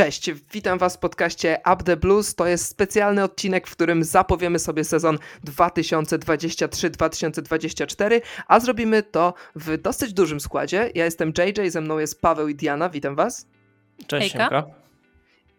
Cześć, witam Was w podcaście Up the Blues. To jest specjalny odcinek, w którym zapowiemy sobie sezon 2023-2024, a zrobimy to w dosyć dużym składzie. Ja jestem JJ, ze mną jest Paweł i Diana, witam Was. Cześć, Siemka.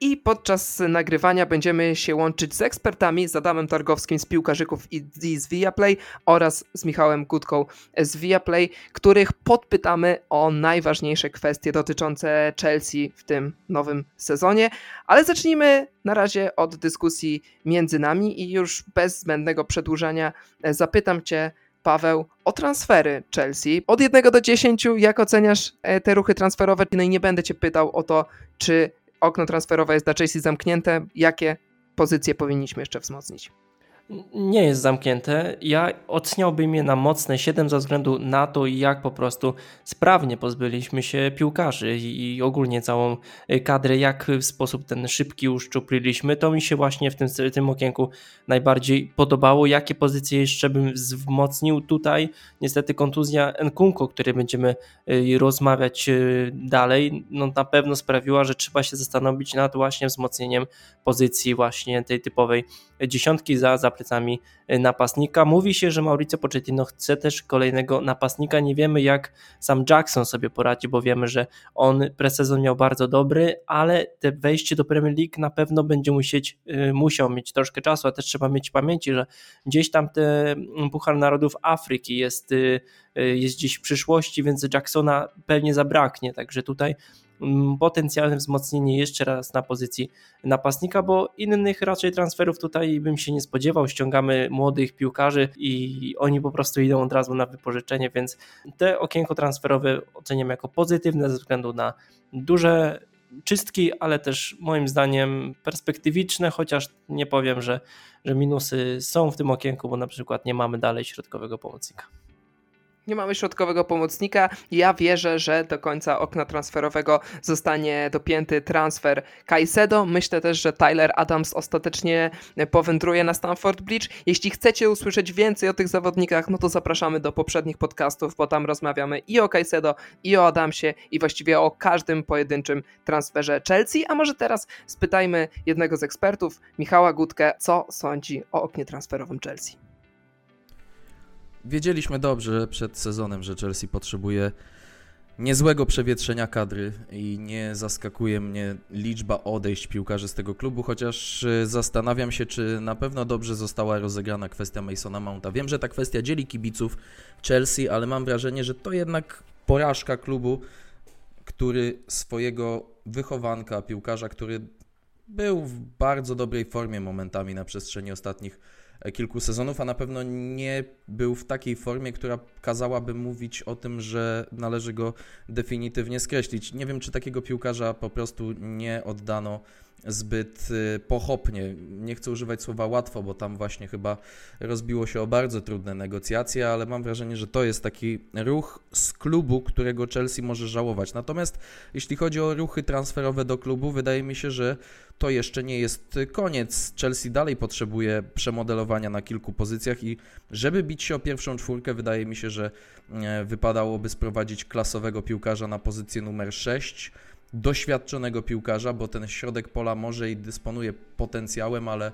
I podczas nagrywania będziemy się łączyć z ekspertami, z Adamem Targowskim z Piłkarzyków i z Viaplay oraz z Michałem Gutką z Viaplay, których podpytamy o najważniejsze kwestie dotyczące Chelsea w tym nowym sezonie. Ale zacznijmy na razie od dyskusji między nami i już bez zbędnego przedłużania e, zapytam Cię, Paweł, o transfery Chelsea. Od 1 do 10, jak oceniasz e, te ruchy transferowe? No i nie będę Cię pytał o to, czy okno transferowe jest dla Chelsea zamknięte, jakie pozycje powinniśmy jeszcze wzmocnić? Nie jest zamknięte. Ja oceniałbym je na mocne 7 ze względu na to, jak po prostu sprawnie pozbyliśmy się piłkarzy i ogólnie całą y, kadrę, jak w sposób ten szybki uszczupliliśmy. To mi się właśnie w tym, tym okienku najbardziej podobało. Jakie pozycje jeszcze bym wzmocnił tutaj? Niestety kontuzja Nkunko, o której będziemy y, rozmawiać y, dalej, no na pewno sprawiła, że trzeba się zastanowić nad właśnie wzmocnieniem pozycji właśnie tej typowej dziesiątki za, za y, napastnika. Mówi się, że Mauricio Pochettino chce też kolejnego napastnika. Nie wiemy jak sam Jackson sobie poradzi, bo wiemy, że on presezon miał bardzo dobry, ale te wejście do Premier League na pewno będzie musieć, y, musiał mieć troszkę czasu, a też trzeba mieć w pamięci, że gdzieś tam te mm, Puchar Narodów Afryki jest, y, jest gdzieś w przyszłości, więc Jacksona pewnie zabraknie, także tutaj potencjalne wzmocnienie jeszcze raz na pozycji napastnika, bo innych raczej transferów tutaj bym się nie spodziewał. Ściągamy młodych piłkarzy i oni po prostu idą od razu na wypożyczenie, więc te okienko transferowe oceniam jako pozytywne ze względu na duże czystki, ale też moim zdaniem perspektywiczne, chociaż nie powiem, że, że minusy są w tym okienku, bo na przykład nie mamy dalej środkowego pomocnika. Nie mamy środkowego pomocnika. Ja wierzę, że do końca okna transferowego zostanie dopięty transfer Kaisedo. Myślę też, że Tyler Adams ostatecznie powędruje na Stamford Bridge. Jeśli chcecie usłyszeć więcej o tych zawodnikach, no to zapraszamy do poprzednich podcastów, bo tam rozmawiamy i o Kaisedo, i o Adamsie, i właściwie o każdym pojedynczym transferze Chelsea. A może teraz spytajmy jednego z ekspertów, Michała Gutkę, co sądzi o oknie transferowym Chelsea. Wiedzieliśmy dobrze przed sezonem, że Chelsea potrzebuje niezłego przewietrzenia kadry i nie zaskakuje mnie liczba odejść piłkarzy z tego klubu, chociaż e, zastanawiam się, czy na pewno dobrze została rozegrana kwestia Masona Mounta. Wiem, że ta kwestia dzieli kibiców Chelsea, ale mam wrażenie, że to jednak porażka klubu, który swojego wychowanka, piłkarza, który był w bardzo dobrej formie momentami na przestrzeni ostatnich kilku sezonów, a na pewno nie był w takiej formie, która kazałaby mówić o tym, że należy go definitywnie skreślić. Nie wiem, czy takiego piłkarza po prostu nie oddano zbyt y, pochopnie. Nie chcę używać słowa łatwo, bo tam właśnie chyba rozbiło się o bardzo trudne negocjacje, ale mam wrażenie, że to jest taki ruch z klubu, którego Chelsea może żałować. Natomiast jeśli chodzi o ruchy transferowe do klubu, wydaje mi się, że to jeszcze nie jest koniec. Chelsea dalej potrzebuje przemodelowania na kilku pozycjach i żeby bić się o pierwszą czwórkę, wydaje mi się, że e, wypadałoby sprowadzić klasowego piłkarza na pozycję numer 6 doświadczonego piłkarza, bo ten środek pola może i dysponuje potencjałem, ale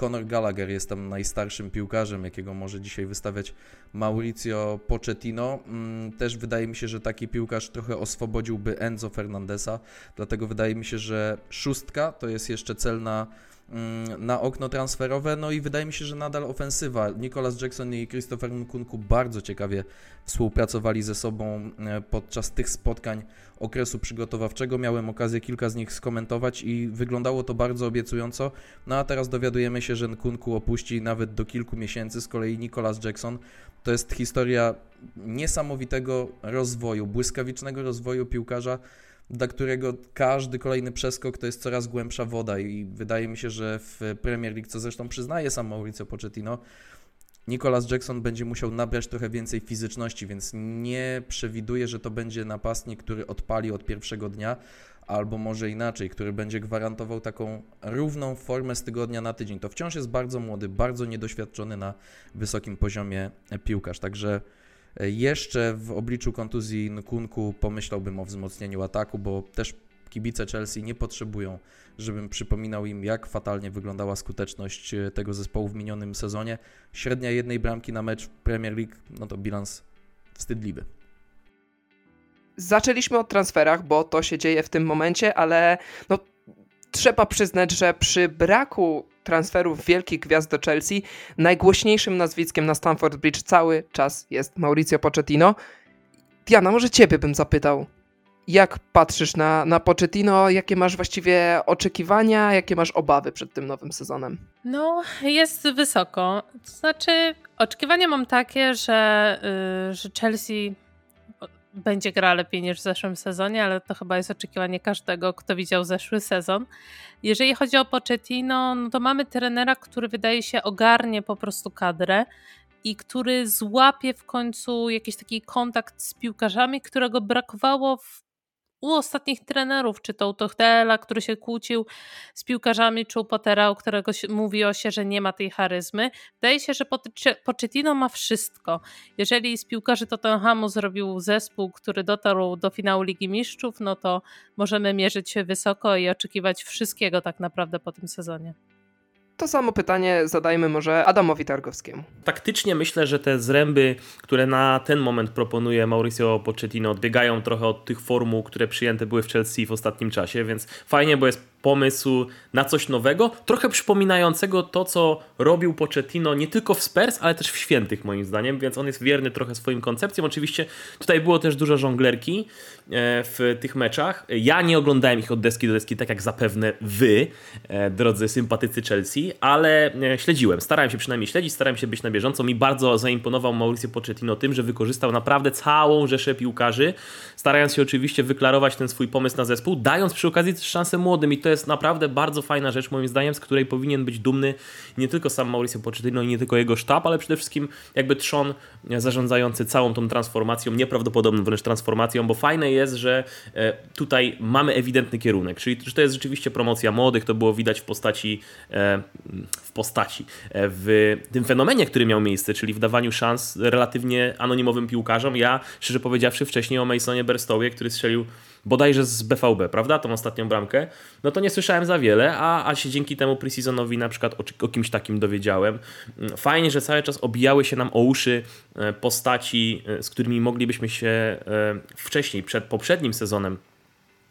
Conor Gallagher jest tam najstarszym piłkarzem, jakiego może dzisiaj wystawiać Mauricio Pochettino. Mm, też wydaje mi się, że taki piłkarz trochę oswobodziłby Enzo Fernandesa, dlatego wydaje mi się, że szóstka to jest jeszcze cel na na okno transferowe, no i wydaje mi się, że nadal ofensywa. Nicolas Jackson i Christopher Nkunku bardzo ciekawie współpracowali ze sobą e, podczas tych spotkań okresu przygotowawczego. Miałem okazję kilka z nich skomentować i wyglądało to bardzo obiecująco. No a teraz dowiadujemy się, że Nkunku opuści nawet do kilku miesięcy. Z kolei Nicolas Jackson to jest historia niesamowitego rozwoju, błyskawicznego rozwoju piłkarza dla którego każdy kolejny przeskok to jest coraz głębsza woda i wydaje mi się, że w Premier League, co zresztą przyznaje sam Mauricio Pochettino, Nicolas Jackson będzie musiał nabrać trochę więcej fizyczności, więc nie przewiduję, że to będzie napastnik, który odpali od pierwszego dnia, albo może inaczej, który będzie gwarantował taką równą formę z tygodnia na tydzień. To wciąż jest bardzo młody, bardzo niedoświadczony na wysokim poziomie piłkarz, także jeszcze w obliczu kontuzji Nkunku pomyślałbym o wzmocnieniu ataku, bo też kibice Chelsea nie potrzebują, żebym przypominał im, jak fatalnie wyglądała skuteczność e, tego zespołu w minionym sezonie. Średnia jednej bramki na mecz w Premier League, no to bilans wstydliwy. Zaczęliśmy od transferach, bo to się dzieje w tym momencie, ale no, trzeba przyznać, że przy braku transferów wielkich gwiazd do Chelsea, najgłośniejszym nazwiskiem na Stamford Bridge cały czas jest Mauricio Pochettino. Diana, może ciebie bym zapytał. Jak patrzysz na, na Pochettino? Jakie masz właściwie oczekiwania? Jakie masz obawy przed tym nowym sezonem? No, jest wysoko. To znaczy, oczekiwania mam takie, że, yy, że Chelsea będzie gra lepiej niż w zeszłym sezonie, ale to chyba jest oczekiwanie każdego, kto widział zeszły sezon. Jeżeli chodzi o Pochettino, no to mamy trenera, który wydaje się ogarnie po prostu kadrę i który złapie w końcu jakiś taki kontakt z piłkarzami, którego brakowało w u ostatnich trenerów, czy to u Tochtela, który się kłócił z piłkarzami, czy u Pottera, u którego mówiło się, że nie ma tej charyzmy. Wydaje się, że Pochettino ma wszystko. Jeżeli z piłkarzy Tottenhamu zrobił zespół, który dotarł do finału Ligi Mistrzów, no to możemy mierzyć się wysoko i oczekiwać wszystkiego tak naprawdę po tym sezonie. To samo pytanie zadajmy może Adamowi Targowskiemu. Taktycznie myślę, że te zręby, które na ten moment proponuje Mauricio Pochettino, odbiegają trochę od tych formuł, które przyjęte były w Chelsea w ostatnim czasie, więc fajnie, bo jest pomysł na coś nowego, trochę przypominającego to, co robił Pochettino nie tylko w Spurs, ale też w Świętych moim zdaniem, więc on jest wierny trochę swoim koncepcjom. Oczywiście tutaj było też dużo żonglerki e, w tych meczach. Ja nie oglądałem ich od deski do deski, tak jak zapewne wy, e, drodzy sympatycy Chelsea, ale e, śledziłem. Starałem się przynajmniej śledzić, starałem się być na bieżąco. Mi bardzo zaimponował Mauricio Pochettino tym, że wykorzystał naprawdę całą rzeszę piłkarzy, starając się oczywiście wyklarować ten swój pomysł na zespół, dając przy okazji też szansę młodym i to jest naprawdę bardzo fajna rzecz, moim zdaniem, z której powinien być dumny nie tylko sam Mauricio Pochettino i nie tylko jego sztab, ale przede wszystkim jakby trzon zarządzający całą tą transformacją, nieprawdopodobną wręcz transformacją, bo fajne jest, że e, tutaj mamy ewidentny kierunek, czyli że to jest rzeczywiście promocja młodych, to było widać w postaci e, w postaci, e, w tym fenomenie, który miał miejsce, czyli w dawaniu szans relatywnie anonimowym piłkarzom. Ja, szczerze powiedziawszy, wcześniej o Masonie Berstowie, który strzelił bodajże z BVB, prawda, tą ostatnią bramkę, no to nie słyszałem za wiele, a, a się dzięki temu preseasonowi na przykład o, o kimś takim dowiedziałem. Mm, fajnie, że cały czas obijały się nam o uszy e, postaci, e, z którymi moglibyśmy się e, wcześniej, przed poprzednim sezonem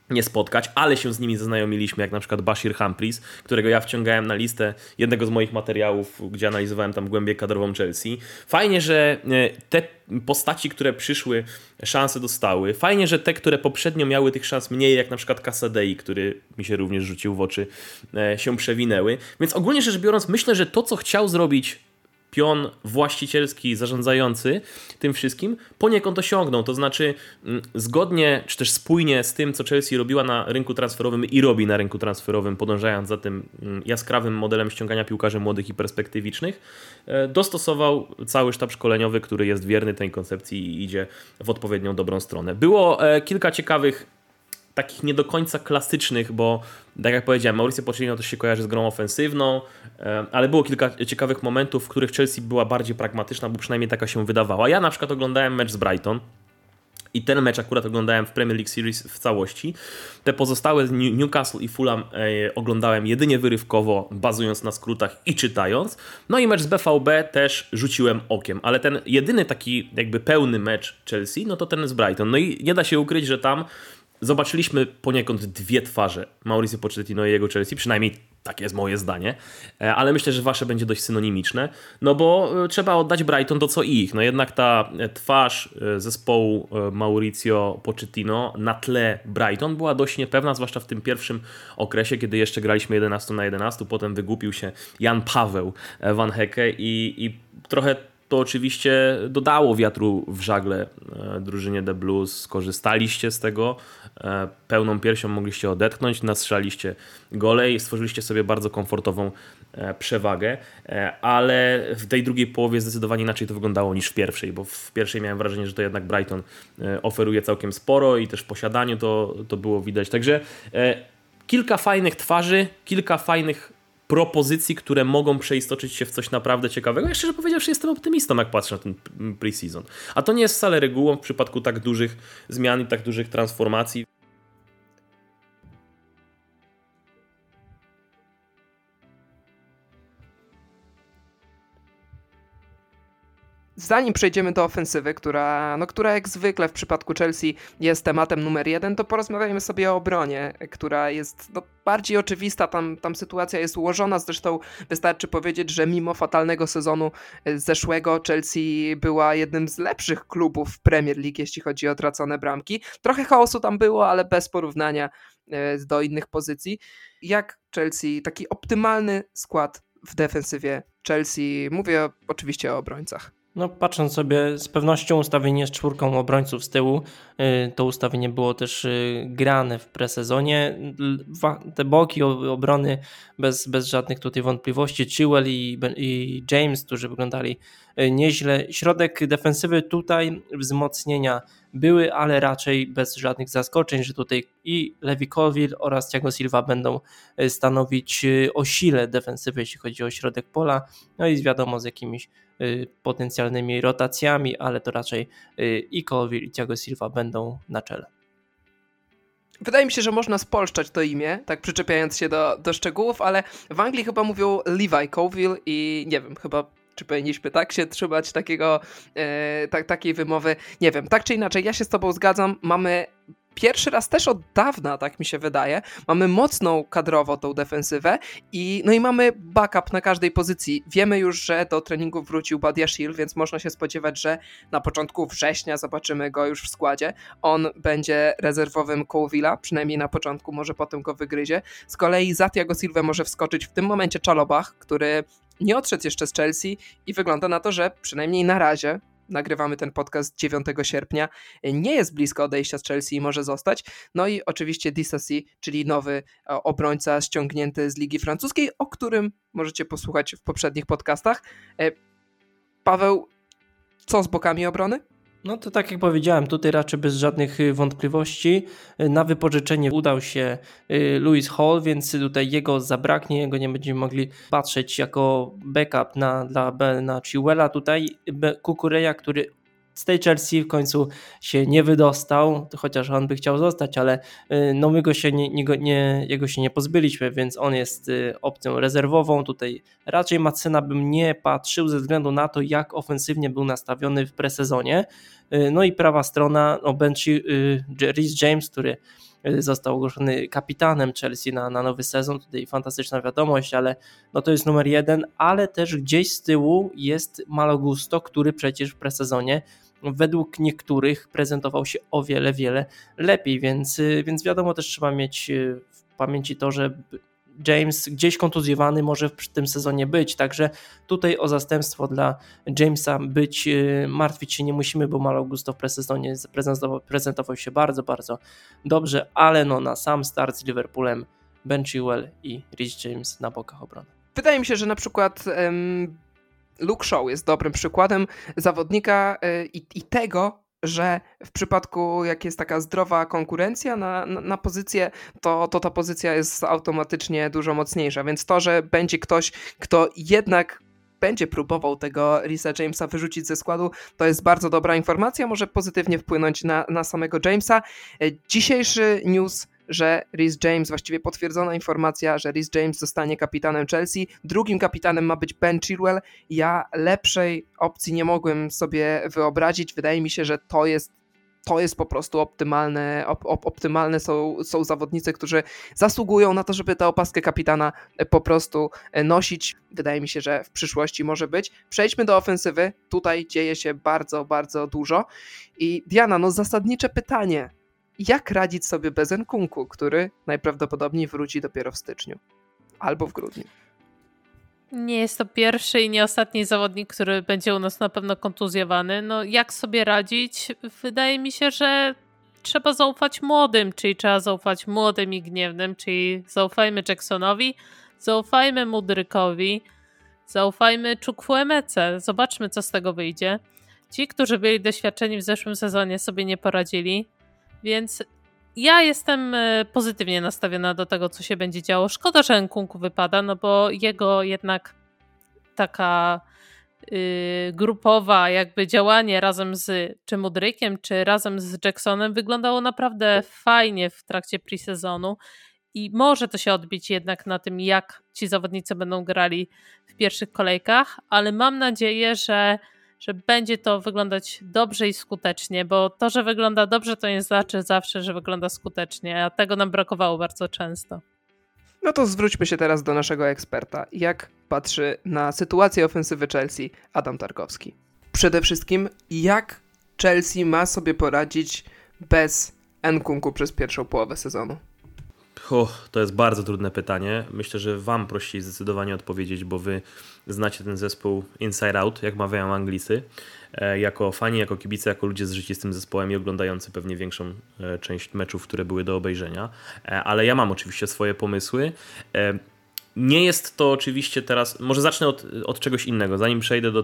nie spotkać, ale się z nimi zaznajomiliśmy, jak na przykład Bashir Humphries, którego ja wciągałem na listę jednego z moich materiałów, gdzie analizowałem tam głębię kadrową Chelsea. Fajnie, że e, te postaci, które przyszły, szanse dostały. Fajnie, że te, które poprzednio miały tych szans mniej, jak na przykład Casadei, który mi się również rzucił w oczy, e, się przewinęły. Więc ogólnie rzecz biorąc, myślę, że to, co chciał zrobić pion właścicielski, zarządzający tym wszystkim poniekąd osiągnął. To znaczy, mm, zgodnie czy też spójnie z tym, co Chelsea robiła na rynku transferowym i robi na rynku transferowym, podążając za tym mm, jaskrawym modelem ściągania piłkarzy młodych i perspektywicznych, e, dostosował cały sztab szkoleniowy, który jest wierny tej koncepcji i idzie w odpowiednią dobrą stronę. Było e, kilka ciekawych takich nie do końca klasycznych, bo tak jak powiedziałem, Mauricio Pochettino to się kojarzy z grą ofensywną, e, ale było kilka ciekawych momentów, w których Chelsea była bardziej pragmatyczna, bo przynajmniej taka się wydawała. Ja na przykład oglądałem mecz z Brighton, i ten mecz akurat oglądałem w Premier League Series w całości. Te pozostałe Newcastle i Fulham e, oglądałem jedynie wyrywkowo, bazując na skrótach i czytając. No i mecz z BVB też rzuciłem okiem, ale ten jedyny taki jakby pełny mecz Chelsea, no to ten z Brighton. No i nie da się ukryć, że tam zobaczyliśmy poniekąd dwie twarze Mauricio Pochettino i jego Chelsea, przynajmniej takie jest moje zdanie, e, ale myślę, że wasze będzie dość synonimiczne, no bo e, trzeba oddać Brighton to co ich, no jednak ta e, twarz zespołu Mauricio Pochettino na tle Brighton była dość niepewna, zwłaszcza w tym pierwszym okresie, kiedy jeszcze graliśmy 11 na 11, potem wygupił się Jan Paweł Van Hecke i, i trochę to oczywiście dodało wiatru w żagle drużynie The Blues. Skorzystaliście z tego, E, pełną piersią mogliście odetchnąć, nastrzeliście gole i stworzyliście sobie bardzo komfortową e, przewagę, e, ale w tej drugiej połowie zdecydowanie inaczej to wyglądało niż w pierwszej, bo w pierwszej miałem wrażenie, że to jednak Brighton oferuje całkiem sporo i też w posiadaniu to, to było widać. Także kilka fajnych twarzy, kilka fajnych propozycji, które mogą przeistoczyć się w coś naprawdę ciekawego. Ja szczerze powiedziawszy jestem optymistą, jak patrzę na ten preseason. A to nie jest wcale regułą w przypadku tak dużych zmian i tak dużych transformacji. Zanim przejdziemy do ofensywy, która, no, która jak zwykle w przypadku Chelsea jest tematem numer jeden, to porozmawiajmy sobie o obronie, która jest no, bardziej oczywista. Tam, tam sytuacja jest ułożona. Zresztą wystarczy powiedzieć, że mimo fatalnego sezonu e, zeszłego, Chelsea była jednym z lepszych klubów w Premier League, jeśli chodzi o tracone bramki. Trochę chaosu tam było, ale bez porównania e, do innych pozycji. Jak Chelsea, taki optymalny skład w defensywie Chelsea, mówię oczywiście o obrońcach. No, patrząc sobie, z pewnością ustawienie z czwórką obrońców z tyłu, y, to ustawienie było też y, grane w presezonie. Te boki obrony bez, bez żadnych tutaj wątpliwości, Chilwell i, i James, którzy wyglądali y, nieźle. Środek defensywy tutaj wzmocnienia były, ale raczej bez żadnych zaskoczeń, że tutaj i Levi Colville oraz Thiago Silva będą stanowić o sile defensywy, jeśli chodzi o środek pola, no i wiadomo z jakimiś potencjalnymi rotacjami, ale to raczej y, i Colville i Thiago Silva będą na czele. Wydaje mi się, że można spolszczać to imię, tak przyczepiając się do, do szczegółów, ale w Anglii chyba mówią Levi Colville i nie wiem, chyba czy powinniśmy tak się trzymać takiego, e, tak, takiej wymowy. Nie wiem, tak czy inaczej, ja się z tobą zgadzam. Mamy pierwszy raz też od dawna, tak mi się wydaje, mamy mocną kadrowo tą defensywę i no i mamy backup na każdej pozycji. Wiemy już, że do treningu wrócił Badia Shield, więc można się spodziewać, że na początku września zobaczymy go już w składzie. On będzie rezerwowym Colvilla, przynajmniej na początku, może potem go wygryzie. Z kolei za Tiago Silva może wskoczyć w tym momencie Czalobach, który nie odszedł jeszcze z Chelsea i wygląda na to, że przynajmniej na razie nagrywamy ten podcast 9 sierpnia, nie jest blisko odejścia z Chelsea i może zostać. No i oczywiście Disasi, czyli nowy e, obrońca ściągnięty z Ligi Francuskiej, o którym możecie posłuchać w poprzednich podcastach. E, Paweł, co z bokami obrony? No to tak jak powiedziałem, tutaj raczej bez żadnych y, wątpliwości. Y, na wypożyczenie udał się y, Louis Hall, więc tutaj jego zabraknie, jego nie będziemy mogli patrzeć jako backup na, dla na Chiwella. Tutaj Kukureja, który z tej Chelsea w końcu się nie wydostał, chociaż on by chciał zostać, ale y, no my go się nie, nie, nie, jego się nie pozbyliśmy, więc on jest y, opcją rezerwową. Tutaj raczej Macyna bym nie patrzył ze względu na to, jak ofensywnie był nastawiony w presezonie. Y, no i prawa strona, no Benchi, Rhys James, który został ogłoszony kapitanem Chelsea na, na nowy sezon. Tutaj fantastyczna wiadomość, ale no to jest numer jeden, ale też gdzieś z tyłu jest Malogusto, który przecież w presezonie według niektórych prezentował się o wiele, wiele lepiej, więc, y, więc wiadomo też trzeba mieć y, w pamięci to, że James gdzieś kontuzjowany może w tym sezonie być, także tutaj o zastępstwo dla Jamesa być, y, martwić się nie musimy, bo Mal Augusto w presezonie prezentował, prezentował się bardzo, bardzo dobrze, ale no na sam start z Liverpoolem Ben Chilwell i Rich James na bokach obrony. Wydaje mi się, że na przykład um, Luke Shaw jest dobrym przykładem zawodnika y, i, i tego, że w przypadku, jak jest taka zdrowa konkurencja na, na, na, pozycję, to, to ta pozycja jest automatycznie dużo mocniejsza. Więc to, że będzie ktoś, kto jednak będzie próbował tego Risa Jamesa wyrzucić ze składu, to jest bardzo dobra informacja, może pozytywnie wpłynąć na, na samego Jamesa. Y, dzisiejszy news że Rhys James, właściwie potwierdzona informacja, że Rhys James zostanie kapitanem Chelsea. Drugim kapitanem ma być Ben Chilwell. Ja lepszej opcji nie mogłem sobie wyobrazić. Wydaje mi się, że to jest to jest po prostu optymalne, op, op, optymalne są, są zawodnicy, którzy zasługują na to, żeby tę opaskę kapitana po prostu nosić. Wydaje mi się, że w przyszłości może być. Przejdźmy do ofensywy. Tutaj dzieje się bardzo, bardzo dużo. I Diana, no zasadnicze pytanie jak radzić sobie bez Nkunku, który najprawdopodobniej wróci dopiero w styczniu albo w grudniu. Nie jest to pierwszy i nie ostatni zawodnik, który będzie u nas na pewno kontuzjowany. No jak sobie radzić? Wydaje mi się, że trzeba zaufać młodym, czyli trzeba zaufać młodym i gniewnym, czyli zaufajmy Jacksonowi, zaufajmy Mudrykowi, zaufajmy Chukwuemece. Zobaczmy, co z tego wyjdzie. Ci, którzy byli doświadczeni w zeszłym sezonie, sobie nie poradzili. Więc ja jestem e, pozytywnie nastawiona do tego, co się będzie działo. Szkoda, że Nkunku wypada, no bo jego jednak taka yy, grupowa jakby działanie razem z czy Mudrykiem, czy razem z Jacksonem wyglądało naprawdę fajnie w trakcie pre-sezonu i może to się odbić jednak na tym, jak ci zawodnicy będą grali w pierwszych kolejkach, ale mam nadzieję, że że będzie to wyglądać dobrze i skutecznie, bo to, że wygląda dobrze, to nie znaczy zawsze, że wygląda skutecznie, a tego nam brakowało bardzo często. No to zwróćmy się teraz do naszego eksperta. Jak patrzy na sytuację ofensywy Chelsea Adam Tarkowski? Przede wszystkim, jak Chelsea ma sobie poradzić bez Nkunku przez pierwszą połowę sezonu? Oh, to jest bardzo trudne pytanie. Myślę, że Wam prościej zdecydowanie odpowiedzieć, bo Wy znacie ten zespół inside out, jak mawiają Anglicy. E, jako fani, jako kibice, jako ludzie z życia z tym zespołem i oglądający pewnie większą e, część meczów, które były do obejrzenia. E, ale ja mam oczywiście swoje pomysły. Nie jest to oczywiście teraz. Może zacznę od, od czegoś innego. Zanim przejdę do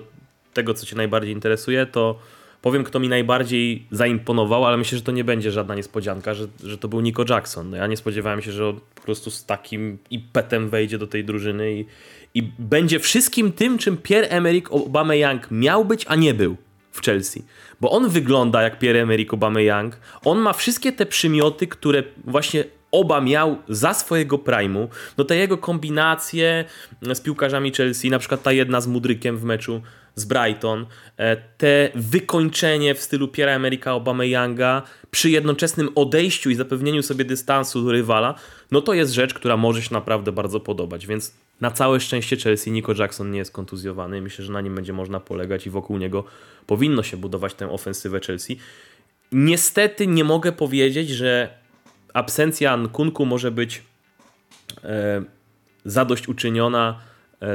tego, co Cię najbardziej interesuje, to powiem, kto mi najbardziej zaimponował, ale myślę, że to nie będzie żadna niespodzianka, że, że to był Nico Jackson. No ja nie spodziewałem się, że on po prostu z takim impetem wejdzie do tej drużyny i, i będzie wszystkim tym, czym Pierre-Emerick Aubameyang miał być, a nie był w Chelsea. Bo on wygląda jak Pierre-Emerick Aubameyang. On ma wszystkie te przymioty, które właśnie oba miał za swojego primu. No te jego kombinacje z piłkarzami Chelsea, na przykład ta jedna z Mudrykiem w meczu z Brighton, e, te wykończenie w stylu Piera Amerika Obama-Younga przy jednoczesnym odejściu i zapewnieniu sobie dystansu do rywala, no to jest rzecz, która może się naprawdę bardzo podobać, więc na całe szczęście Chelsea Nico Jackson nie jest kontuzjowany. Myślę, że na nim będzie można polegać i wokół niego powinno się budować tę ofensywę Chelsea. Niestety nie mogę powiedzieć, że absencja Nkunku może być e, zadośćuczyniona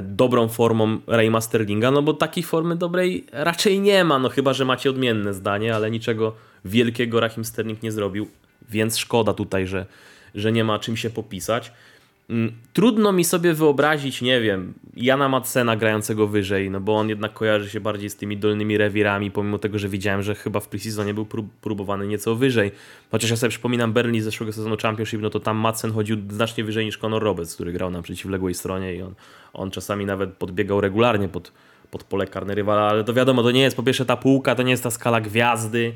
dobrą formą Rayma Sterlinga, no bo takiej formy dobrej raczej nie ma, no chyba, że macie odmienne zdanie, ale niczego wielkiego Rahim Sterling nie zrobił, więc szkoda tutaj, że, że nie ma czym się popisać. Mm, trudno mi sobie wyobrazić, nie wiem, Jana Madsena grającego wyżej, no bo on jednak kojarzy się bardziej z tymi dolnymi rewirami, pomimo tego, że widziałem, że chyba w preseasonie był próbowany nieco wyżej. Chociaż ja sobie przypominam Berlin z zeszłego sezonu Championship, no to tam Madsen chodził znacznie wyżej niż Conor Roberts, który grał na przeciwległej stronie i on, on czasami nawet podbiegał regularnie pod, pod pole karne rywala, ale to wiadomo, to nie jest po pierwsze ta półka, to nie jest ta skala gwiazdy,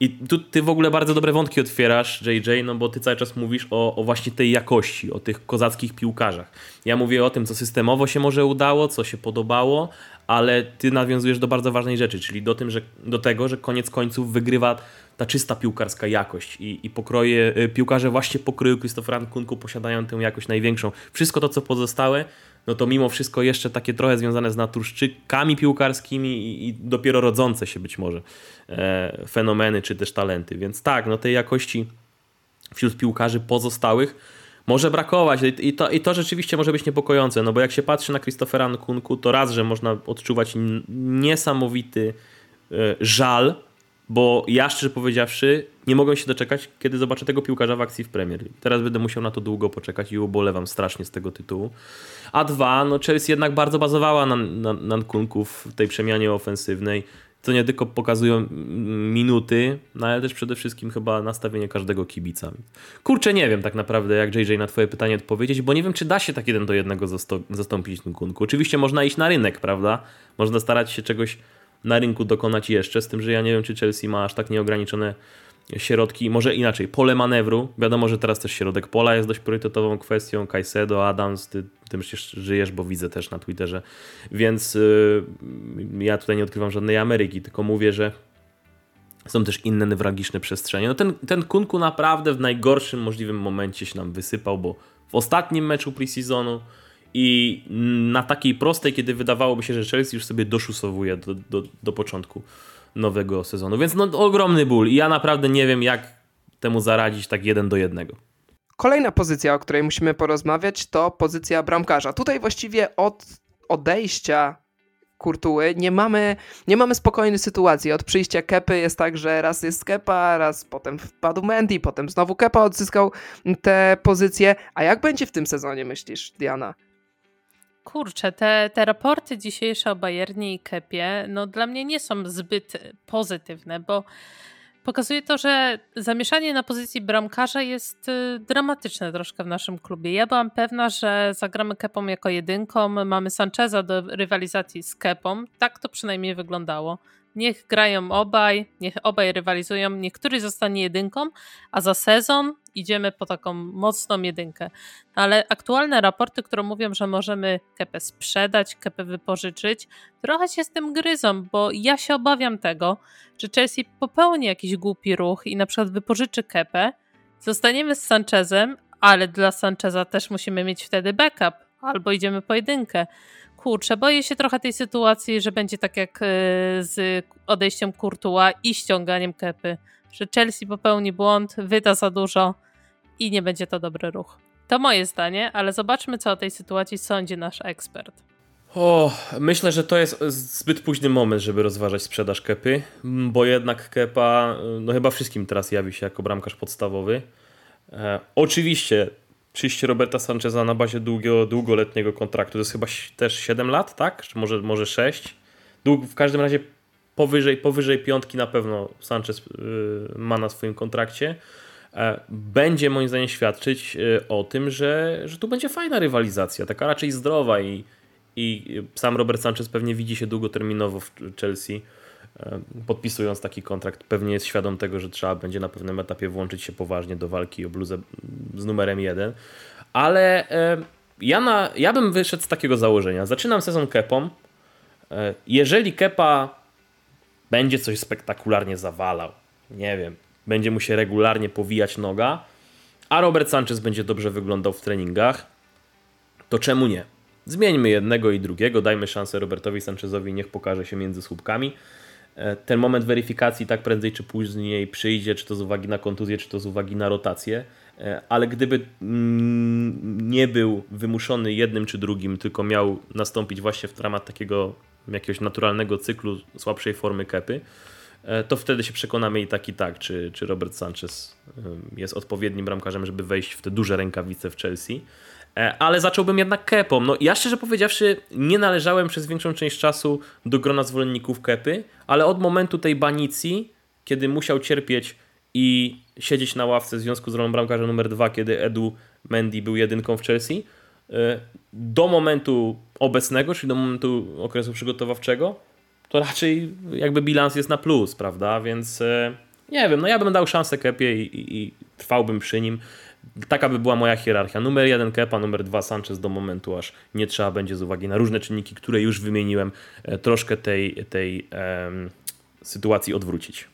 i tu ty w ogóle bardzo dobre wątki otwierasz, JJ, no bo ty cały czas mówisz o, o, właśnie tej jakości, o tych kozackich piłkarzach. Ja mówię o tym, co systemowo się może udało, co się podobało, ale ty nawiązujesz do bardzo ważnej rzeczy, czyli do, tym, że, do tego, że koniec końców wygrywa ta czysta piłkarska jakość i, i pokroje, y, piłkarze właśnie pokroju Christophera Nkunku posiadają tę jakość największą. Wszystko to, co pozostałe, no to mimo wszystko jeszcze takie trochę związane z naturszczykami piłkarskimi i, i dopiero rodzące się być może e, fenomeny czy też talenty. Więc tak, no tej jakości wśród piłkarzy pozostałych może brakować I to, i to rzeczywiście może być niepokojące, no bo jak się patrzy na Christophera Nkunku, to raz, że można odczuwać niesamowity e, żal bo ja szczerze powiedziawszy nie mogę się doczekać, kiedy zobaczę tego piłkarza w akcji w Premier League. Teraz będę musiał na to długo poczekać i ubolewam strasznie z tego tytułu. A dwa, no Chelsea jednak bardzo bazowała na, na, na w tej przemianie ofensywnej, co nie tylko pokazują minuty, no ale też przede wszystkim chyba nastawienie każdego kibica. Kurczę, nie wiem tak naprawdę, jak JJ na twoje pytanie odpowiedzieć, bo nie wiem, czy da się tak jeden do jednego zastąpić Kunku. Oczywiście można iść na rynek, prawda? Można starać się czegoś na rynku dokonać jeszcze, z tym, że ja nie wiem, czy Chelsea ma aż tak nieograniczone środki, może inaczej, pole manewru. Wiadomo, że teraz też środek pola jest dość priorytetową kwestią. Caicedo, Adams, ty tym żyjesz, bo widzę też na Twitterze. Więc yy, ja tutaj nie odkrywam żadnej Ameryki, tylko mówię, że są też inne newralgiczne przestrzenie. No ten, ten Kunku naprawdę w najgorszym możliwym momencie się nam wysypał, bo w ostatnim meczu preseasonu i na takiej prostej, kiedy wydawałoby się, że Chelsea już sobie doszusowuje do, do, do początku nowego sezonu. Więc no, ogromny ból i ja naprawdę nie wiem, jak temu zaradzić tak jeden do jednego. Kolejna pozycja, o której musimy porozmawiać, to pozycja bramkarza. Tutaj właściwie od odejścia Kurtuły nie mamy, nie mamy spokojnej sytuacji. Od przyjścia Kepy jest tak, że raz jest Kepa, raz potem wpadł Mendy, potem znowu Kepa odzyskał tę pozycję. A jak będzie w tym sezonie, myślisz, Diana? Kurczę, te, te raporty dzisiejsze o Bayernie i Kepie, no dla mnie nie są zbyt pozytywne, bo pokazuje to, że zamieszanie na pozycji bramkarza jest y, dramatyczne troszkę w naszym klubie. Ja byłam pewna, że zagramy Kepą jako jedynką, mamy Sancheza do rywalizacji z Kepą, tak to przynajmniej wyglądało. Niech grają obaj, niech obaj rywalizują, niech któryś zostanie jedynką, a za sezon idziemy po taką mocną jedynkę. Ale aktualne raporty, które mówią, że możemy kepę sprzedać, kepę wypożyczyć, trochę się z tym gryzą, bo ja się obawiam tego, że Chelsea popełni jakiś głupi ruch i na przykład wypożyczy kepę, zostaniemy z Sanchezem, ale dla Sancheza też musimy mieć wtedy backup, albo idziemy pojedynkę kurczę, boję się trochę tej sytuacji, że będzie tak jak e, z odejściem Kurtuła i ściąganiem Kepy, że Chelsea popełni błąd, wyda za dużo i nie będzie to dobry ruch. To moje zdanie, ale zobaczmy, co o tej sytuacji sądzi nasz ekspert. O, myślę, że to jest zbyt późny moment, żeby rozważać sprzedaż Kepy, bo jednak Kepa, no chyba wszystkim teraz jawi się jako bramkarz podstawowy. E, oczywiście przyjście Roberta Sancheza na bazie długiego, długoletniego kontraktu. To jest chyba też 7 lat, tak? Czy może, może 6? Dług, w każdym razie powyżej, powyżej piątki na pewno Sanchez yy, ma na swoim kontrakcie. E, będzie moim zdaniem świadczyć y, o tym, że, że tu będzie fajna rywalizacja, taka raczej zdrowa i, i sam Robert Sanchez pewnie widzi się długoterminowo w Chelsea podpisując taki kontrakt, pewnie jest świadom tego, że trzeba będzie na pewnym etapie włączyć się poważnie do walki o bluzę z numerem jeden. Ale e, ja, na, ja bym wyszedł z takiego założenia. Zaczynam sezon kepą. E, jeżeli kepa będzie coś spektakularnie zawalał, nie wiem, będzie mu się regularnie powijać noga, a Robert Sanchez będzie dobrze wyglądał w treningach, to czemu nie? Zmieńmy jednego i drugiego, dajmy szansę Robertowi Sanchezowi, niech pokaże się między słupkami. E, ten moment weryfikacji tak prędzej czy później przyjdzie, czy to z uwagi na kontuzję, czy to z uwagi na rotację. E, ale gdyby mm, nie był wymuszony jednym czy drugim, tylko miał nastąpić właśnie w ramach takiego jakiegoś naturalnego cyklu słabszej formy kepy, e, to wtedy się przekonamy i tak i tak, czy, czy Robert Sanchez jest odpowiednim bramkarzem, żeby wejść w te duże rękawice w Chelsea. E, ale zacząłbym jednak kepą. No ja szczerze powiedziawszy nie należałem przez większą część czasu do grona zwolenników kepy, ale od momentu tej banicji, kiedy musiał cierpieć i siedzieć na ławce w związku z rolą bramkarza numer dwa, kiedy Edu Mendy był jedynką w Chelsea, e, do momentu obecnego, czyli do momentu okresu przygotowawczego, to raczej jakby bilans jest na plus, prawda? Więc e, nie wiem, no ja bym dał szansę Kepie i, i, i trwałbym przy nim taka by była moja hierarchia. Numer jeden Kepa, numer dwa Sanchez do momentu, aż nie trzeba będzie z uwagi na różne czynniki, które już wymieniłem, e, troszkę tej, tej um, sytuacji odwrócić.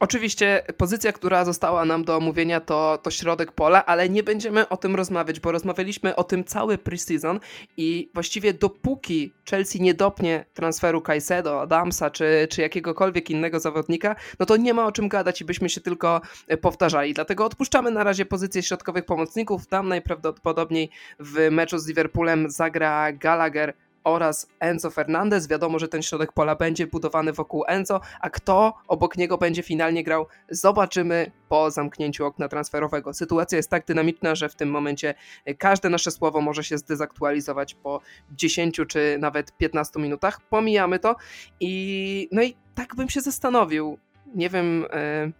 Oczywiście pozycja, która została nam do omówienia to, to środek pola, ale nie będziemy o tym rozmawiać, bo rozmawialiśmy o tym cały preseason i właściwie dopóki Chelsea nie dopnie transferu Caicedo, Adamsa czy, czy jakiegokolwiek innego zawodnika, no to nie ma o czym gadać i byśmy się tylko e, powtarzali. Dlatego odpuszczamy na razie pozycję środkowych pomocników. Tam najprawdopodobniej w meczu z Liverpoolem zagra Gallagher oraz Enzo Fernandez. Wiadomo, że ten środek pola będzie budowany wokół Enzo, a kto obok niego będzie finalnie grał, zobaczymy po zamknięciu okna transferowego. Sytuacja jest tak dynamiczna, że w tym momencie każde nasze słowo może się zdezaktualizować po 10 czy nawet 15 minutach. Pomijamy to i no i tak bym się zastanowił. Nie wiem, yy,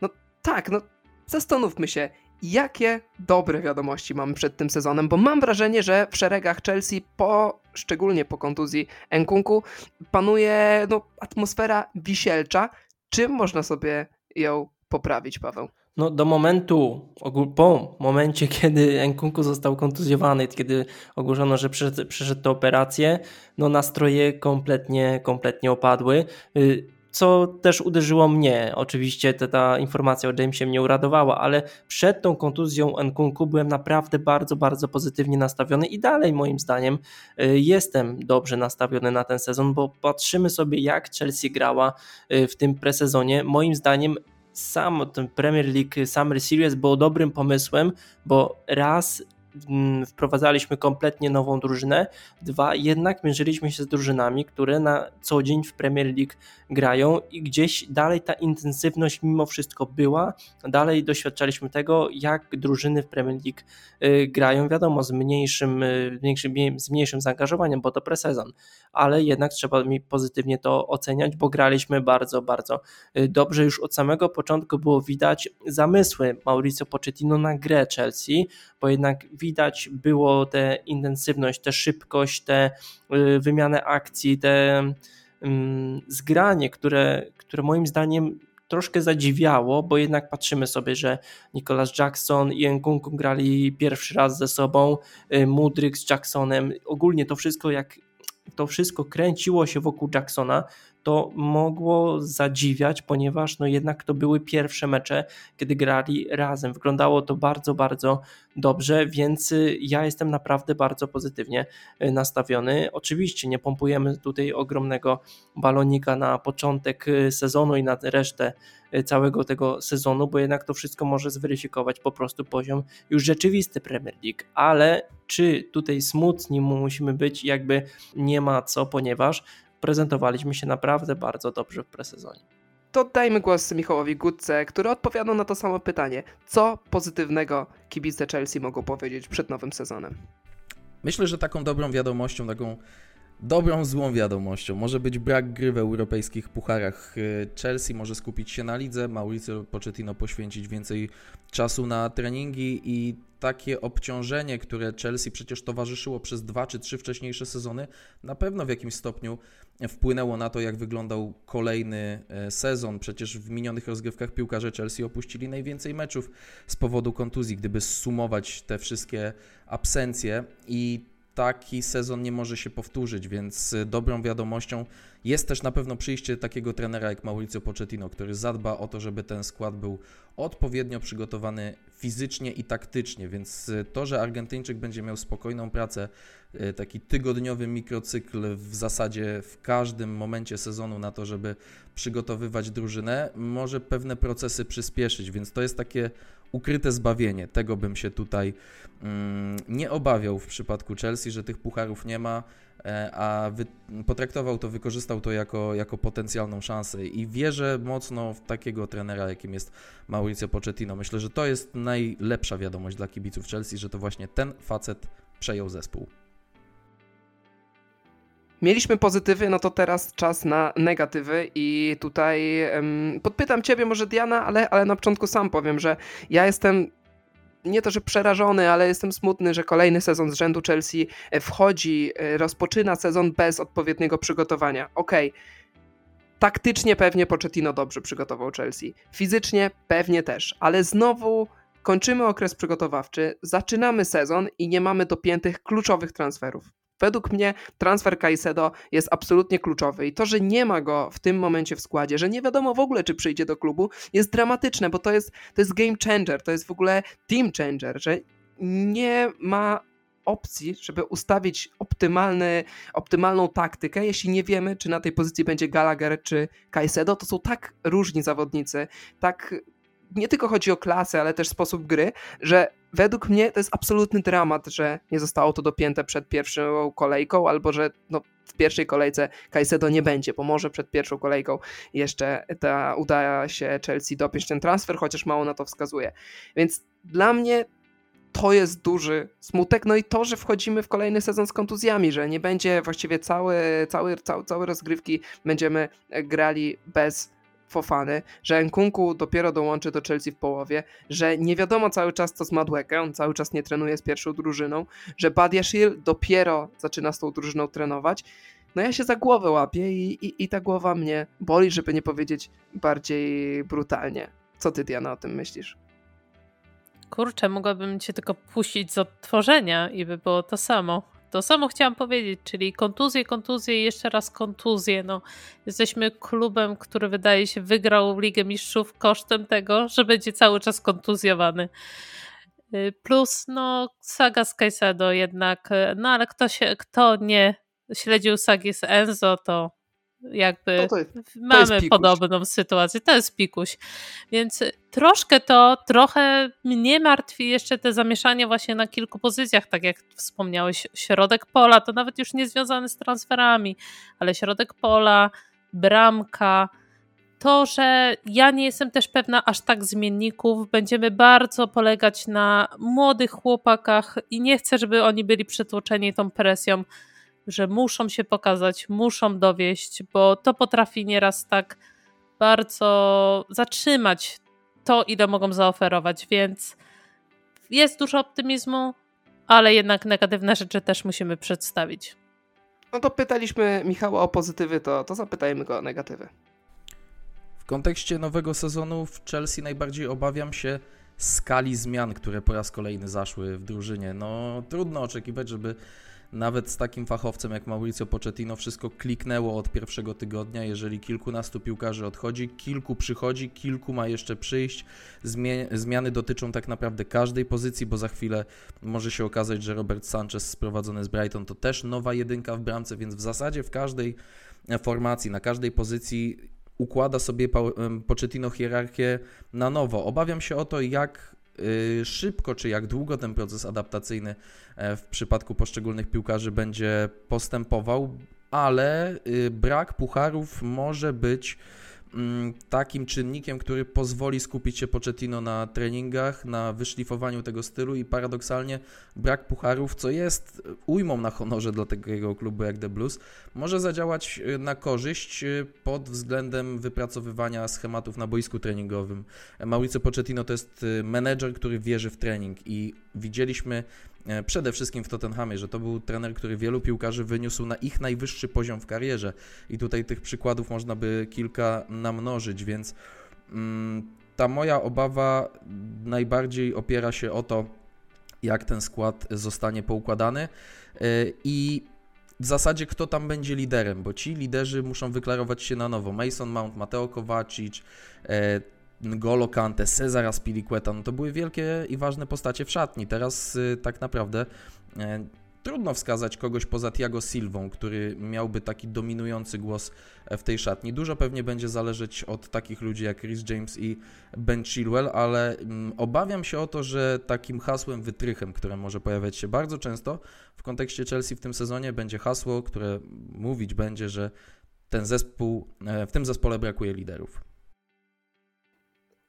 no tak, no zastanówmy się, jakie dobre wiadomości mamy przed tym sezonem, bo mam wrażenie, że w szeregach Chelsea, po, szczególnie po kontuzji Enkunku, panuje no, atmosfera wisielcza. Czym można sobie ją poprawić, Paweł? No do momentu, po momencie, kiedy Enkunku został kontuzjowany, kiedy ogłoszono, że przeszedł, przeszedł tę operację, no nastroje kompletnie, kompletnie opadły. Co też uderzyło mnie. Oczywiście ta, ta informacja o Jamesie mnie uradowała, ale przed tą kontuzją Nkunku byłem naprawdę bardzo, bardzo pozytywnie nastawiony i dalej moim zdaniem y, jestem dobrze nastawiony na ten sezon, bo patrzymy sobie jak Chelsea grała y, w tym presezonie. Moim zdaniem sam ten Premier League Summer Series był dobrym pomysłem, bo raz wprowadzaliśmy kompletnie nową drużynę. Dwa, jednak mierzyliśmy się z drużynami, które na co dzień w Premier League grają i gdzieś dalej ta intensywność mimo wszystko była. Dalej doświadczaliśmy tego, jak drużyny w Premier League y, grają, wiadomo, z mniejszym, y, mniejszym, z mniejszym zaangażowaniem, bo to presezon, ale jednak trzeba mi pozytywnie to oceniać, bo graliśmy bardzo, bardzo y, dobrze. Już od samego początku było widać zamysły Mauricio Pochettino na grę Chelsea, bo jednak było tę intensywność, tę szybkość, tę y, wymianę akcji, tę mm, zgranie, które, które moim zdaniem troszkę zadziwiało, bo jednak patrzymy sobie, że Nicholas Jackson i Nkunku grali pierwszy raz ze sobą, y, Mudryk z Jacksonem, ogólnie to wszystko jak to wszystko kręciło się wokół Jacksona, to mogło zadziwiać, ponieważ no jednak to były pierwsze mecze, kiedy grali razem. Wyglądało to bardzo, bardzo dobrze, więc y, ja jestem naprawdę bardzo pozytywnie y, nastawiony. Oczywiście nie pompujemy tutaj ogromnego balonika na początek y, sezonu i na resztę całego tego sezonu, bo jednak to wszystko może zweryfikować po prostu poziom już rzeczywisty Premier League, ale czy tutaj smutni musimy być, jakby nie ma co, ponieważ prezentowaliśmy się naprawdę bardzo dobrze w presezonie. To dajmy głos Michałowi Gutce, który odpowiadał na to samo pytanie. Co pozytywnego kibice Chelsea mogą powiedzieć przed nowym sezonem? Myślę, że taką dobrą wiadomością, taką dobrą, złą wiadomością może być brak gry w europejskich pucharach. Chelsea może skupić się na lidze, Mauricio Pochettino poświęcić więcej czasu na treningi i takie obciążenie, które Chelsea przecież towarzyszyło przez dwa czy trzy wcześniejsze sezony, na pewno w jakimś stopniu wpłynęło na to, jak wyglądał kolejny e, sezon. Przecież w minionych rozgrywkach piłkarze Chelsea opuścili najwięcej meczów z powodu kontuzji. Gdyby sumować te wszystkie absencje i taki sezon nie może się powtórzyć, więc dobrą wiadomością jest też na pewno przyjście takiego trenera jak Mauricio Pochettino, który zadba o to, żeby ten skład był odpowiednio przygotowany fizycznie i taktycznie, więc y, to, że Argentyńczyk będzie miał spokojną pracę, y, taki tygodniowy mikrocykl w zasadzie w każdym momencie sezonu na to, żeby przygotowywać drużynę, może pewne procesy przyspieszyć, więc to jest takie ukryte zbawienie. Tego bym się tutaj mm, nie obawiał w przypadku Chelsea, że tych pucharów nie ma, a wy, potraktował to, wykorzystał to jako, jako potencjalną szansę i wierzę mocno w takiego trenera, jakim jest Mauricio Pochettino. Myślę, że to jest najlepsza wiadomość dla kibiców Chelsea, że to właśnie ten facet przejął zespół. Mieliśmy pozytywy, no to teraz czas na negatywy i tutaj um, podpytam ciebie może Diana, ale, ale na początku sam powiem, że ja jestem nie to, że przerażony, ale jestem smutny, że kolejny sezon z rzędu Chelsea e, wchodzi, e, rozpoczyna sezon bez odpowiedniego przygotowania. Okej, okay. taktycznie pewnie Pochettino dobrze przygotował Chelsea, fizycznie pewnie też, ale znowu kończymy okres przygotowawczy, zaczynamy sezon i nie mamy dopiętych kluczowych transferów. Według mnie transfer Caicedo jest absolutnie kluczowy i to, że nie ma go w tym momencie w składzie, że nie wiadomo w ogóle, czy przyjdzie do klubu, jest dramatyczne, bo to jest, to jest game changer, to jest w ogóle team changer, że nie ma opcji, żeby ustawić optymalny, optymalną taktykę, jeśli nie wiemy, czy na tej pozycji będzie Gallagher czy Caicedo. To są tak różni zawodnicy, tak nie tylko chodzi o klasę, ale też sposób gry, że według mnie to jest absolutny dramat, że nie zostało to dopięte przed pierwszą kolejką, albo że no, w pierwszej kolejce Caicedo nie będzie, bo może przed pierwszą kolejką jeszcze ta, uda się Chelsea dopiąć ten transfer, chociaż mało na to wskazuje. Więc dla mnie to jest duży smutek, no i to, że wchodzimy w kolejny sezon z kontuzjami, że nie będzie właściwie cały, cały, cały, całe rozgrywki będziemy grali bez Fofany, że Nkunku dopiero dołączy do Chelsea w połowie, że nie wiadomo cały czas co z Madłekę, on cały czas nie trenuje z pierwszą drużyną, że Badiashil dopiero zaczyna z tą drużyną trenować. No ja się za głowę łapię i, i, i ta głowa mnie boli, żeby nie powiedzieć bardziej brutalnie. Co ty, Diana, o tym myślisz? Kurczę, mogłabym cię tylko puścić z odtworzenia i by było to samo. To samo chciałam powiedzieć, czyli kontuzje, kontuzje i jeszcze raz kontuzje. No, jesteśmy klubem, który wydaje się wygrał Ligę Mistrzów kosztem tego, że będzie cały czas kontuzjowany. Y, plus, no, saga z Caicedo jednak, no ale kto, się, kto nie śledził sagi z Enzo, to jakby no to jest, to mamy podobną sytuację. To jest pikuś. Więc troszkę to, trochę mnie martwi jeszcze te zamieszanie właśnie na kilku pozycjach, tak jak wspomniałeś, środek pola, to nawet już nie związane z transferami, ale środek pola, bramka, to, że ja nie jestem też pewna aż tak zmienników, będziemy bardzo polegać na młodych chłopakach i nie chcę, żeby oni byli przytłoczeni tą presją że muszą się pokazać, muszą dowieść, bo to potrafi nieraz tak bardzo zatrzymać to, ile mogą zaoferować, więc jest dużo optymizmu, ale jednak negatywne rzeczy też musimy przedstawić. No to pytaliśmy Michała o pozytywy, to, to zapytajmy go o negatywy. W kontekście nowego sezonu w Chelsea najbardziej obawiam się skali zmian, które po raz kolejny zaszły w drużynie. No trudno oczekiwać, żeby nawet z takim fachowcem jak Mauricio Pochettino wszystko kliknęło od pierwszego tygodnia, jeżeli kilkunastu piłkarzy odchodzi, kilku przychodzi, kilku ma jeszcze przyjść. Zmiany dotyczą tak naprawdę każdej pozycji, bo za chwilę może się okazać, że Robert Sanchez sprowadzony z Brighton to też nowa jedynka w bramce, więc w zasadzie w każdej formacji, na każdej pozycji układa sobie Pochettino hierarchię na nowo. Obawiam się o to, jak szybko czy jak długo ten proces adaptacyjny e, w przypadku poszczególnych piłkarzy będzie postępował, ale y, brak pucharów może być takim czynnikiem, który pozwoli skupić się Pochettino na treningach, na wyszlifowaniu tego stylu i paradoksalnie brak pucharów, co jest ujmą na honorze dla takiego klubu jak The Blues, może zadziałać y, na korzyść y, pod względem wypracowywania schematów na boisku treningowym. Mauricio Pochettino to jest y, menedżer, który wierzy w trening i widzieliśmy E, przede wszystkim w Tottenhamie, że to był trener, który wielu piłkarzy wyniósł na ich najwyższy poziom w karierze i tutaj tych przykładów można by kilka namnożyć, więc mm, ta moja obawa najbardziej opiera się o to, jak ten skład zostanie poukładany e, i w zasadzie kto tam będzie liderem, bo ci liderzy muszą wyklarować się na nowo. Mason Mount, Mateo Kovacic, e, Golo Kante, Cezar Aspilicueta, no to były wielkie i ważne postacie w szatni. Teraz y, tak naprawdę e, trudno wskazać kogoś poza Tiago Silvą, który miałby taki dominujący głos w tej szatni. Dużo pewnie będzie zależeć od takich ludzi jak Chris James i Ben Chilwell, ale mm, obawiam się o to, że takim hasłem wytrychem, które może pojawiać się bardzo często w kontekście Chelsea w tym sezonie, będzie hasło, które mówić będzie, że ten zespół, e, w tym zespole brakuje liderów.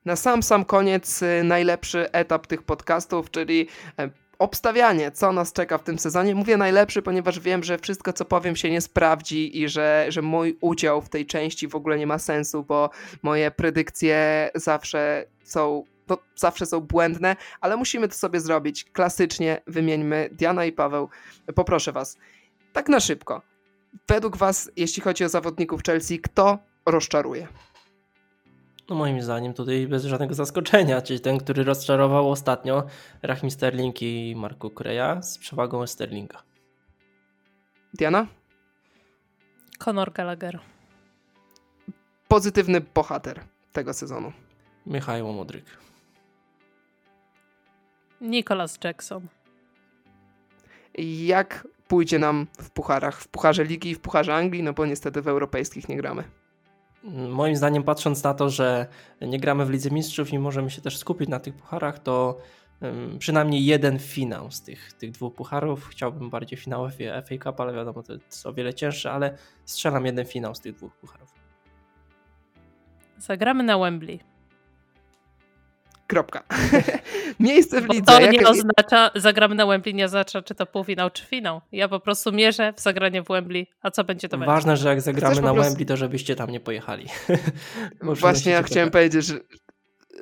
Na sam sam koniec y, najlepszy etap tych podcastów, czyli e, obstawianie, co nas czeka w tym sezonie. Mówię najlepszy, ponieważ wiem, że wszystko, co powiem, się nie sprawdzi i że, że mój udział w tej części w ogóle nie ma sensu, bo moje predykcje zawsze są. No, zawsze są błędne, ale musimy to sobie zrobić. Klasycznie wymieńmy Diana i Paweł. Poproszę Was, tak na szybko. Według Was, jeśli chodzi o zawodników Chelsea, kto rozczaruje? No moim zdaniem tutaj bez żadnego zaskoczenia, czyli ten, który rozczarował ostatnio Rahim Sterling i Marku Kureja z przewagą Sterlinga. Diana? Conor Gallagher. Pozytywny bohater tego sezonu. Michał Modryk. Nicholas Jackson. Jak pójdzie nam w pucharach? W pucharze ligi i w pucharze Anglii, no bo niestety w europejskich nie gramy. Moim zdaniem, patrząc na to, że nie gramy w Lidze Mistrzów i możemy się też skupić na tych pucharach, to przynajmniej jeden finał z tych, tych dwóch pucharów. Chciałbym bardziej finałów FA Cup, ale wiadomo, to jest o wiele cięższe, ale strzelam jeden finał z tych dwóch pucharów. Zagramy na Wembley. Kropka. Miejsce w lidze. Bo to nie jak... oznacza, zagramy na Wembley nie oznacza, czy to półfinał, czy finał. Ja po prostu mierzę w zagranie w Wembley, a co będzie to Ważne, będzie. że jak zagramy Chcesz na prostu... Wembley, to żebyście tam nie pojechali. Właśnie ja chciałem powiedzieć, że,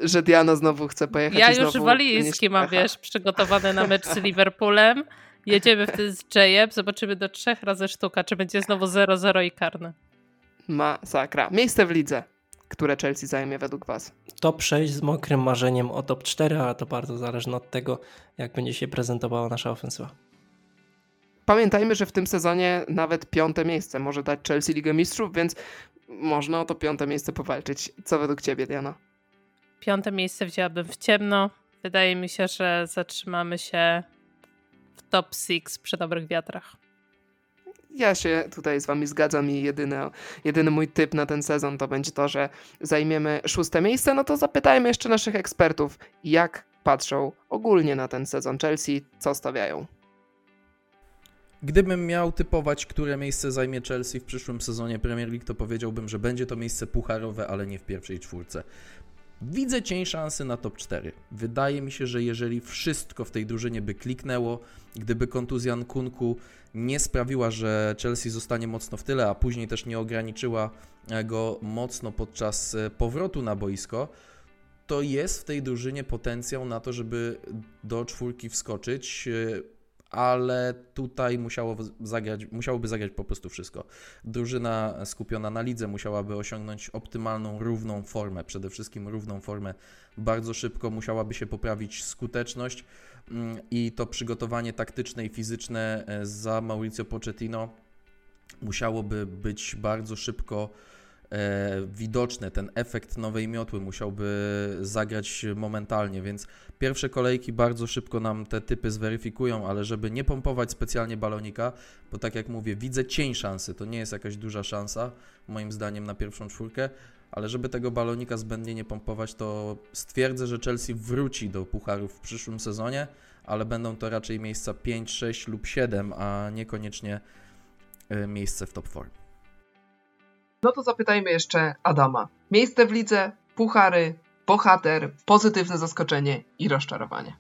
że Diana znowu chce pojechać. Ja już walizki mam, wiesz, przygotowane na mecz z Liverpoolem. Jedziemy wtedy z Jayem, zobaczymy do trzech razy sztuka, czy będzie znowu 0-0 i karne. Masakra. Miejsce w lidze które Chelsea zajmie według Was? Top 6 z mokrym marzeniem o top 4, a to bardzo zależne od tego, jak będzie się prezentowała nasza ofensywa. Pamiętajmy, że w tym sezonie nawet piąte miejsce może dać Chelsea Ligę Mistrzów, więc można o to piąte miejsce powalczyć. Co według Ciebie, Diana? Piąte miejsce wzięłabym w ciemno. Wydaje mi się, że zatrzymamy się w top 6 przy dobrych wiatrach ja się tutaj z wami zgadzam i jedyny, jedyny mój typ na ten sezon to będzie to, że zajmiemy szóste miejsce, no to zapytajmy jeszcze naszych ekspertów, jak patrzą ogólnie na ten sezon Chelsea, co stawiają. Gdybym miał typować, które miejsce zajmie Chelsea w przyszłym sezonie Premier League, to powiedziałbym, że będzie to miejsce pucharowe, ale nie w pierwszej czwórce. Widzę cień szansy na top 4. Wydaje mi się, że jeżeli wszystko w tej drużynie by kliknęło, gdyby kontuzja Nkunku nie sprawiła, że Chelsea zostanie mocno w tyle, a później też nie ograniczyła go mocno podczas e, powrotu na boisko, to jest w tej drużynie potencjał na to, żeby do czwórki wskoczyć. Ale tutaj musiało zagrać, musiałoby zagrać po prostu wszystko. Drużyna skupiona na lidze musiałaby osiągnąć optymalną, równą formę, przede wszystkim równą formę. Bardzo szybko musiałaby się poprawić skuteczność mm, i to przygotowanie taktyczne i fizyczne e, za Mauricio Pochettino musiałoby być bardzo szybko widoczne. Ten efekt nowej miotły musiałby zagrać momentalnie, więc pierwsze kolejki bardzo szybko nam te typy zweryfikują, ale żeby nie pompować specjalnie balonika, bo tak jak mówię, widzę cień szansy, to nie jest jakaś duża szansa, moim zdaniem, na pierwszą czwórkę, ale żeby tego balonika zbędnie nie pompować, to stwierdzę, że Chelsea wróci do pucharów w przyszłym sezonie, ale będą to raczej miejsca 5, 6 lub 7, a niekoniecznie e, miejsce w top 4. No to zapytajmy jeszcze Adama. Miejsce w lidze, puchary, bohater, pozytywne zaskoczenie i rozczarowanie.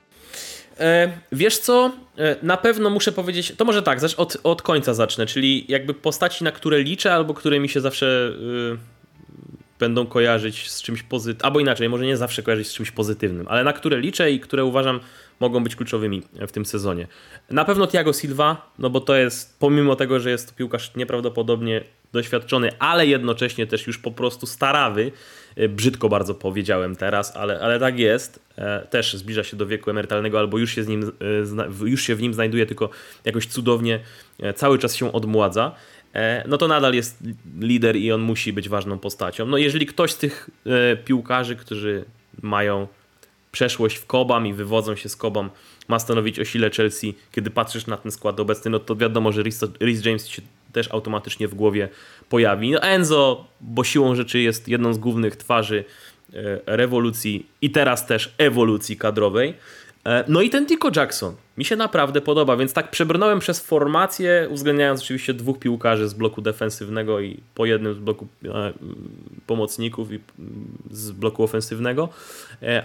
E, wiesz co, e, na pewno muszę powiedzieć, to może tak, od, od końca zacznę, czyli jakby postaci, na które liczę, albo które mi się zawsze y, będą kojarzyć z czymś pozytywnym, albo inaczej, może nie zawsze kojarzyć z czymś pozytywnym, ale na które liczę i które uważam mogą być kluczowymi w tym sezonie. Na pewno Thiago Silva, no bo to jest, pomimo tego, że jest to piłkarz nieprawdopodobnie doświadczony, ale jednocześnie też już po prostu starawy. E, brzydko bardzo powiedziałem teraz, ale, ale tak jest. E, też zbliża się do wieku emerytalnego albo już się, z nim, e, już się w nim znajduje, tylko jakoś cudownie cały czas się odmładza. No to nadal jest lider i on musi być ważną postacią. No jeżeli ktoś z tych piłkarzy, którzy mają przeszłość w Kobam i wywodzą się z Kobam, ma stanowić o sile Chelsea, kiedy patrzysz na ten skład obecny, no to wiadomo, że Rhys James też automatycznie w głowie pojawi. No Enzo, bo siłą rzeczy jest jedną z głównych twarzy e, rewolucji i teraz też ewolucji kadrowej. E, no i ten Tico Jackson mi się naprawdę podoba, więc tak przebrnąłem przez formację, uwzględniając oczywiście dwóch piłkarzy z bloku defensywnego i po jednym z bloku e, pomocników i z bloku ofensywnego,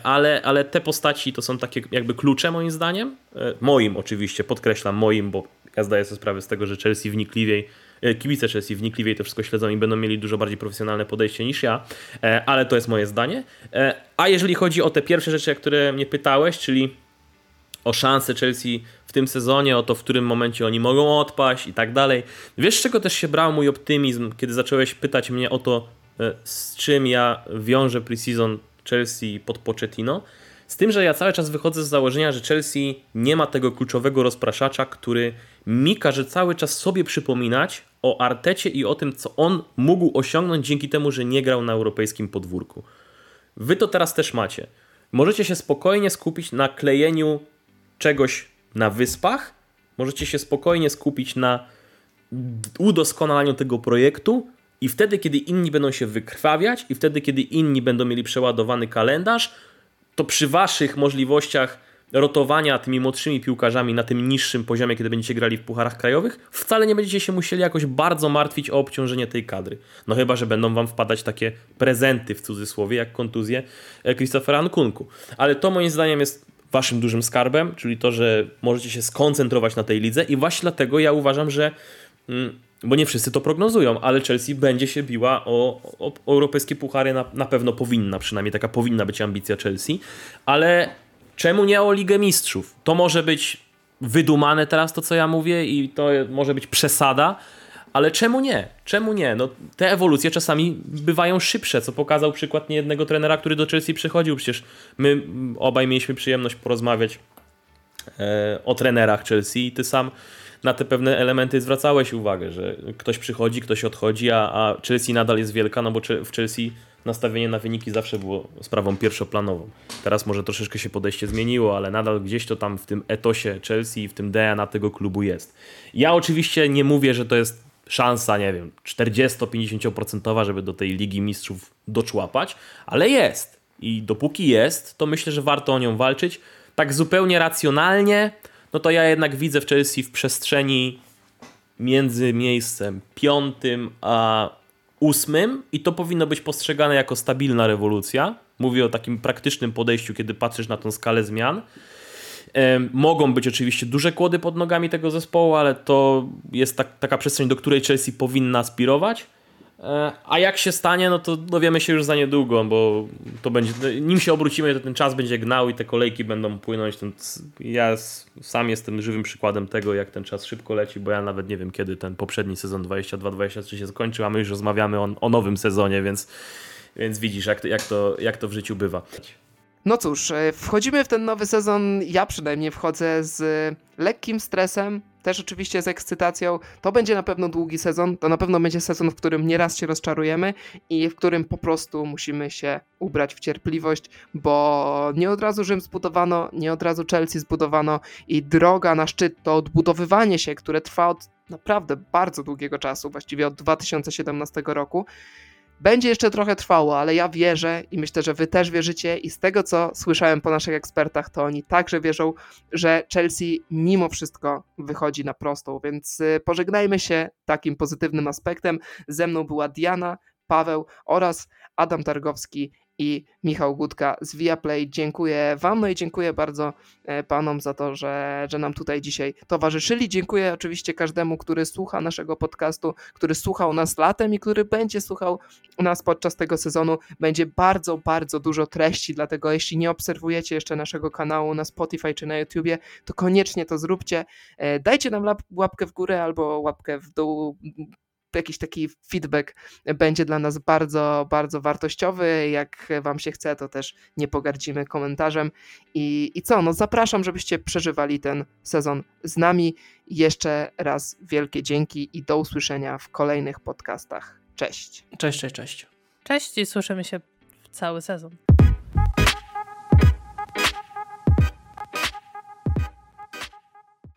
ale, ale te postaci to są takie jakby klucze moim zdaniem, moim oczywiście, podkreślam moim, bo ja zdaję sobie sprawę z tego, że Chelsea wnikliwiej, e, kibice Chelsea wnikliwiej to wszystko śledzą i będą mieli dużo bardziej profesjonalne podejście niż ja, e, ale to jest moje zdanie. E, a jeżeli chodzi o te pierwsze rzeczy, o które mnie pytałeś, czyli o szanse Chelsea w tym sezonie, o to, w którym momencie oni mogą odpaść i tak dalej. Wiesz, z czego też się brał mój optymizm, kiedy zacząłeś pytać mnie o to, z czym ja wiążę preseason Chelsea pod Pochettino? Z tym, że ja cały czas wychodzę z założenia, że Chelsea nie ma tego kluczowego rozpraszacza, który mi każe cały czas sobie przypominać o Artecie i o tym, co on mógł osiągnąć dzięki temu, że nie grał na europejskim podwórku. Wy to teraz też macie. Możecie się spokojnie skupić na klejeniu czegoś na wyspach, możecie się spokojnie skupić na udoskonalaniu tego projektu i wtedy, kiedy inni będą się wykrwawiać i wtedy, kiedy inni będą mieli przeładowany kalendarz, to przy waszych możliwościach rotowania tymi młodszymi piłkarzami na tym niższym poziomie, kiedy będziecie grali w pucharach krajowych, wcale nie będziecie się musieli jakoś bardzo martwić o obciążenie tej kadry. No chyba, że będą wam wpadać takie prezenty w cudzysłowie, jak kontuzje e, Christophera Nkunku. Ale to moim zdaniem jest waszym dużym skarbem, czyli to, że możecie się skoncentrować na tej lidze i właśnie dlatego ja uważam, że mm, bo nie wszyscy to prognozują, ale Chelsea będzie się biła o, o, o europejskie puchary, na, na pewno powinna, przynajmniej taka powinna być ambicja Chelsea, ale czemu nie o Ligę Mistrzów? To może być wydumane teraz to, co ja mówię i to może być przesada, ale czemu nie? Czemu nie? No, te ewolucje czasami bywają szybsze, co pokazał przykład niejednego trenera, który do Chelsea przychodził. Przecież my obaj mieliśmy przyjemność porozmawiać e, o trenerach Chelsea i ty sam na te pewne elementy zwracałeś uwagę, że ktoś przychodzi, ktoś odchodzi, a, a Chelsea nadal jest wielka, no bo w Chelsea nastawienie na wyniki zawsze było sprawą pierwszoplanową. Teraz może troszeczkę się podejście zmieniło, ale nadal gdzieś to tam w tym etosie Chelsea i w tym DNA tego klubu jest. Ja oczywiście nie mówię, że to jest szansa, nie wiem, 40-50%, żeby do tej Ligi Mistrzów doczłapać, ale jest. I dopóki jest, to myślę, że warto o nią walczyć. Tak zupełnie racjonalnie, no to ja jednak widzę w Chelsea w przestrzeni między miejscem piątym a ósmym i to powinno być postrzegane jako stabilna rewolucja. Mówię o takim praktycznym podejściu, kiedy patrzysz na tą skalę zmian. Mogą być oczywiście duże kłody pod nogami tego zespołu, ale to jest tak, taka przestrzeń, do której Chelsea powinna aspirować. E, a jak się stanie, no to dowiemy się już za niedługo, bo to będzie, nim się obrócimy, to ten czas będzie gnał i te kolejki będą płynąć. Ja sam jestem żywym przykładem tego, jak ten czas szybko leci, bo ja nawet nie wiem, kiedy ten poprzedni sezon 22-23 się skończył, a my już rozmawiamy o, o nowym sezonie, więc, więc widzisz, jak to, jak, to, jak to w życiu bywa. No cóż, e, wchodzimy w ten nowy sezon. Ja przynajmniej wchodzę z lekkim stresem, też oczywiście z ekscytacją. To będzie na pewno długi sezon. To na pewno będzie sezon, w którym nieraz się rozczarujemy i w którym po prostu musimy się ubrać w cierpliwość, bo nie od razu Rzym zbudowano, nie od razu Chelsea zbudowano i droga na szczyt to odbudowywanie się, które trwa od naprawdę bardzo długiego czasu, właściwie od 2017 roku będzie jeszcze trochę trwało, ale ja wierzę i myślę, że wy też wierzycie i z tego co słyszałem po naszych ekspertach, to oni także wierzą, że Chelsea mimo wszystko wychodzi na prostą, więc y, pożegnajmy się takim pozytywnym aspektem. Ze mną była Diana, Paweł oraz Adam Targowski i Michał Gudka z Viaplay. Dziękuję Wam, no i dziękuję bardzo e, Panom za to, że, że nam tutaj dzisiaj towarzyszyli. Dziękuję oczywiście każdemu, który słucha naszego podcastu, który słuchał nas latem i który będzie słuchał nas podczas tego sezonu. Będzie bardzo, bardzo dużo treści, dlatego jeśli nie obserwujecie jeszcze naszego kanału na Spotify czy na YouTubie, to koniecznie to zróbcie. E, dajcie nam łapkę w górę albo łapkę w dół jakiś taki feedback będzie dla nas bardzo, bardzo wartościowy. Jak Wam się chce, to też nie pogardzimy komentarzem. I, i co? No zapraszam, żebyście przeżywali ten sezon z nami. Jeszcze raz wielkie dzięki i do usłyszenia w kolejnych podcastach. Cześć. Cześć, cześć, cześć. Cześć i słyszymy się w cały sezon.